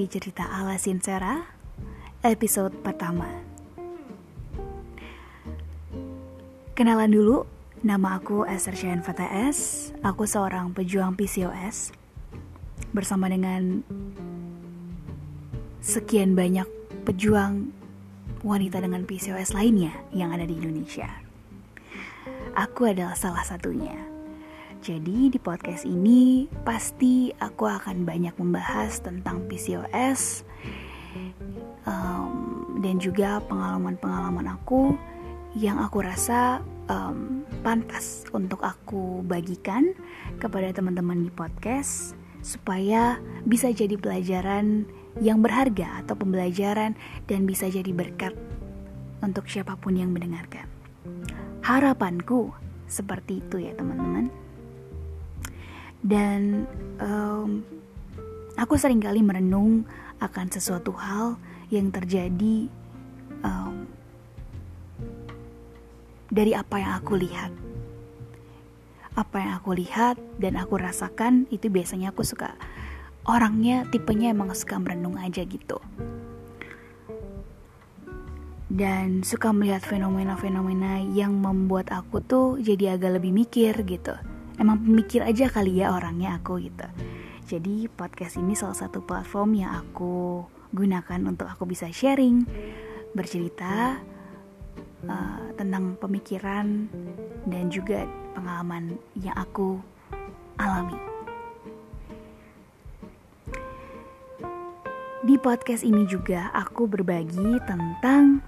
di cerita ala Sincera episode pertama. Kenalan dulu, nama aku Esther Shayan VTS. Aku seorang pejuang PCOS bersama dengan sekian banyak pejuang wanita dengan PCOS lainnya yang ada di Indonesia. Aku adalah salah satunya. Jadi di podcast ini pasti aku akan banyak membahas tentang PCOS um, dan juga pengalaman-pengalaman aku yang aku rasa um, pantas untuk aku bagikan kepada teman-teman di podcast supaya bisa jadi pelajaran yang berharga atau pembelajaran dan bisa jadi berkat untuk siapa pun yang mendengarkan. Harapanku seperti itu ya teman-teman dan um, aku kali merenung akan sesuatu hal yang terjadi um, dari apa yang aku lihat. Apa yang aku lihat dan aku rasakan itu biasanya aku suka orangnya tipenya emang suka merenung aja gitu. Dan suka melihat fenomena-fenomena yang membuat aku tuh jadi agak lebih mikir gitu emang pemikir aja kali ya orangnya aku gitu. Jadi podcast ini salah satu platform yang aku gunakan untuk aku bisa sharing bercerita uh, tentang pemikiran dan juga pengalaman yang aku alami. Di podcast ini juga aku berbagi tentang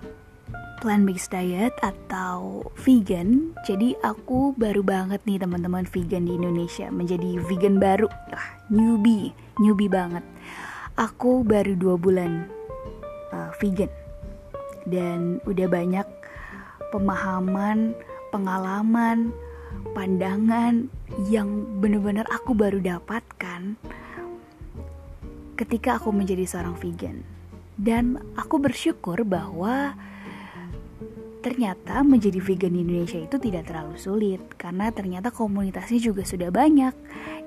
plant-based diet atau vegan. Jadi aku baru banget nih teman-teman vegan di Indonesia menjadi vegan baru. Newbie, newbie banget. Aku baru dua bulan uh, vegan dan udah banyak pemahaman, pengalaman, pandangan yang bener-bener aku baru dapatkan ketika aku menjadi seorang vegan. Dan aku bersyukur bahwa Ternyata menjadi vegan di Indonesia itu tidak terlalu sulit karena ternyata komunitasnya juga sudah banyak.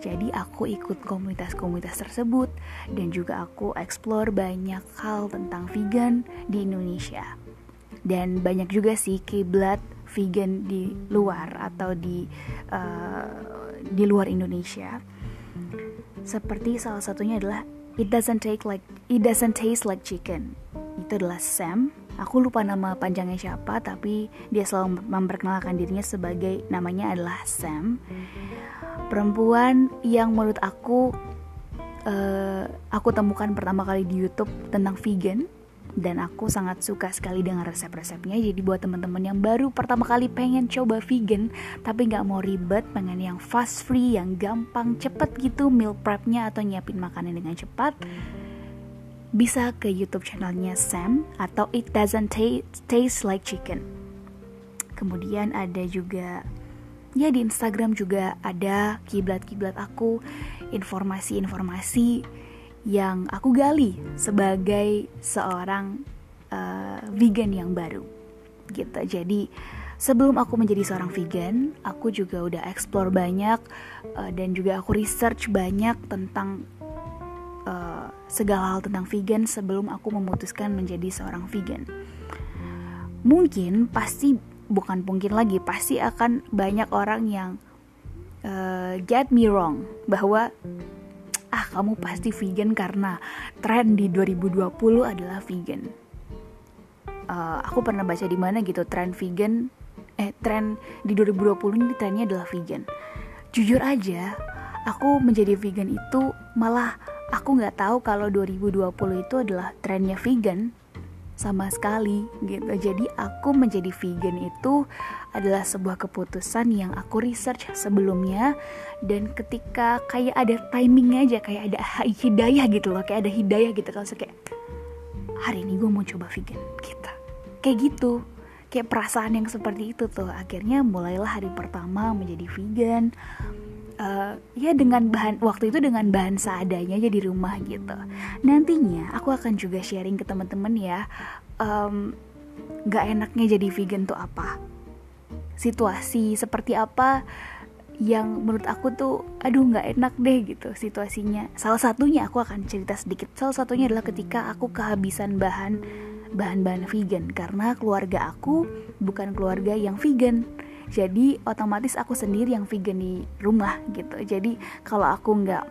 Jadi aku ikut komunitas-komunitas tersebut dan juga aku explore banyak hal tentang vegan di Indonesia. Dan banyak juga sih kiblat vegan di luar atau di uh, di luar Indonesia. Seperti salah satunya adalah it doesn't take like it doesn't taste like chicken. Itu adalah Sam Aku lupa nama panjangnya siapa, tapi dia selalu memperkenalkan dirinya sebagai namanya adalah Sam. Perempuan yang menurut aku uh, aku temukan pertama kali di YouTube tentang vegan dan aku sangat suka sekali dengan resep-resepnya. Jadi buat teman-teman yang baru pertama kali pengen coba vegan tapi nggak mau ribet, pengen yang fast free, yang gampang, cepet gitu meal prepnya atau nyiapin makanan dengan cepat bisa ke YouTube channelnya Sam atau It Doesn't Taste Like Chicken. Kemudian ada juga ya di Instagram juga ada kiblat-kiblat aku, informasi-informasi yang aku gali sebagai seorang uh, vegan yang baru. Gitu. Jadi sebelum aku menjadi seorang vegan, aku juga udah explore banyak uh, dan juga aku research banyak tentang uh, segala hal tentang vegan sebelum aku memutuskan menjadi seorang vegan. Mungkin pasti bukan mungkin lagi pasti akan banyak orang yang uh, get me wrong bahwa ah kamu pasti vegan karena tren di 2020 adalah vegan. Uh, aku pernah baca di mana gitu tren vegan eh tren di 2020 ini trennya adalah vegan. Jujur aja, aku menjadi vegan itu malah aku nggak tahu kalau 2020 itu adalah trennya vegan sama sekali gitu. Jadi aku menjadi vegan itu adalah sebuah keputusan yang aku research sebelumnya. Dan ketika kayak ada timingnya aja kayak ada hidayah gitu loh kayak ada hidayah gitu kalau kayak hari ini gue mau coba vegan kita kayak gitu. Kayak perasaan yang seperti itu tuh. Akhirnya mulailah hari pertama menjadi vegan uh, ya dengan bahan waktu itu dengan bahan seadanya aja di rumah gitu. Nantinya aku akan juga sharing ke teman-teman ya, um, gak enaknya jadi vegan tuh apa, situasi seperti apa yang menurut aku tuh aduh nggak enak deh gitu situasinya. Salah satunya aku akan cerita sedikit. Salah satunya adalah ketika aku kehabisan bahan bahan-bahan vegan. Karena keluarga aku bukan keluarga yang vegan jadi otomatis aku sendiri yang vegan di rumah gitu. Jadi kalau aku nggak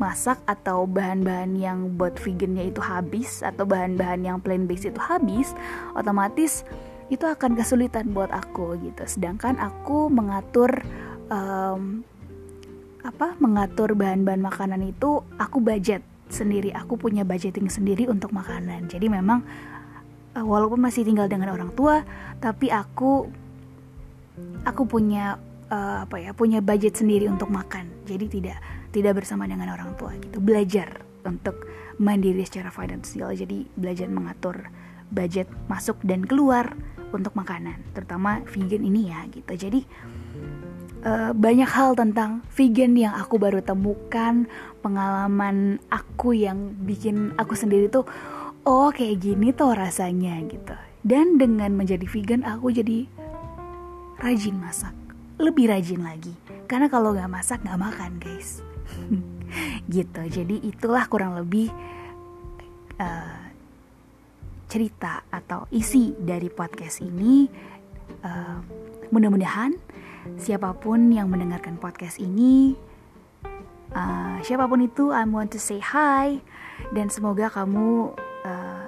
masak atau bahan-bahan yang buat vegannya itu habis atau bahan-bahan yang plain base itu habis otomatis itu akan kesulitan buat aku gitu. Sedangkan aku mengatur um, apa mengatur bahan-bahan makanan itu aku budget sendiri. Aku punya budgeting sendiri untuk makanan. Jadi memang uh, walaupun masih tinggal dengan orang tua tapi aku aku punya uh, apa ya punya budget sendiri untuk makan. Jadi tidak tidak bersama dengan orang tua gitu. Belajar untuk mandiri secara finansial. Jadi belajar mengatur budget masuk dan keluar untuk makanan, terutama vegan ini ya gitu. Jadi uh, banyak hal tentang vegan yang aku baru temukan, pengalaman aku yang bikin aku sendiri tuh oh kayak gini tuh rasanya gitu. Dan dengan menjadi vegan aku jadi rajin masak, lebih rajin lagi. Karena kalau nggak masak nggak makan guys. gitu. Jadi itulah kurang lebih uh, cerita atau isi dari podcast ini. Uh, mudah-mudahan siapa pun yang mendengarkan podcast ini, uh, siapa pun itu, I want to say hi dan semoga kamu uh,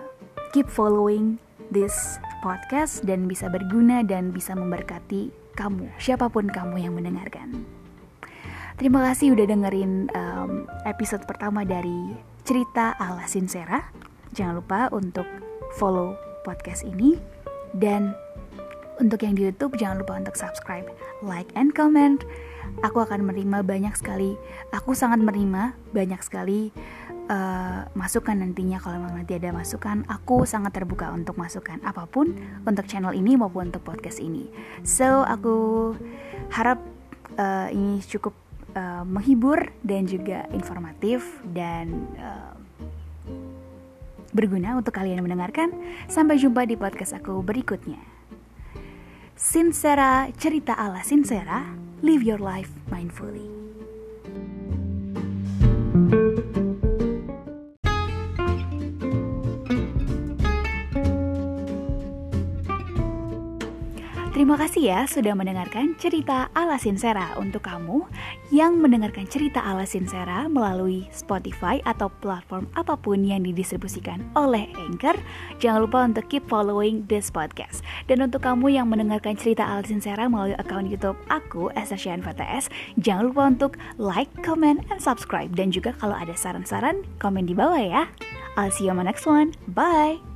keep following this podcast dan bisa berguna dan bisa memberkati kamu, siapa pun kamu yang mendengarkan. Terima kasih udah dengerin um, episode pertama dari cerita ala Sincera. Jangan lupa untuk follow podcast ini dan untuk yang di YouTube jangan lupa untuk subscribe, like and comment. Aku akan menerima banyak sekali. Aku sangat menerima banyak sekali uh, masukan nantinya kalau memang nanti ada masukan. Aku sangat terbuka untuk masukan apa pun untuk channel ini maupun untuk podcast ini. So aku harap uh, ini cukup uh, menghibur dan juga informatif dan uh, berguna untuk kalian mendengarkan. Sampai jumpa di podcast aku berikutnya. Sincera, cerita ala Sincera, live your life mindfully. Terima kasih ya sudah mendengarkan cerita ala Sincera untuk kamu yang mendengarkan cerita ala Sincera melalui Spotify atau platform apa pun yang didistribusikan oleh Anchor. Jangan lupa untuk keep following this podcast. Dan untuk kamu yang mendengarkan cerita ala Sincera melalui akun YouTube aku, Esasian VTS, jangan lupa untuk like, comment, and subscribe. Dan juga kalau ada saran-saran, komen di bawah ya. I'll see you on my next one. Bye!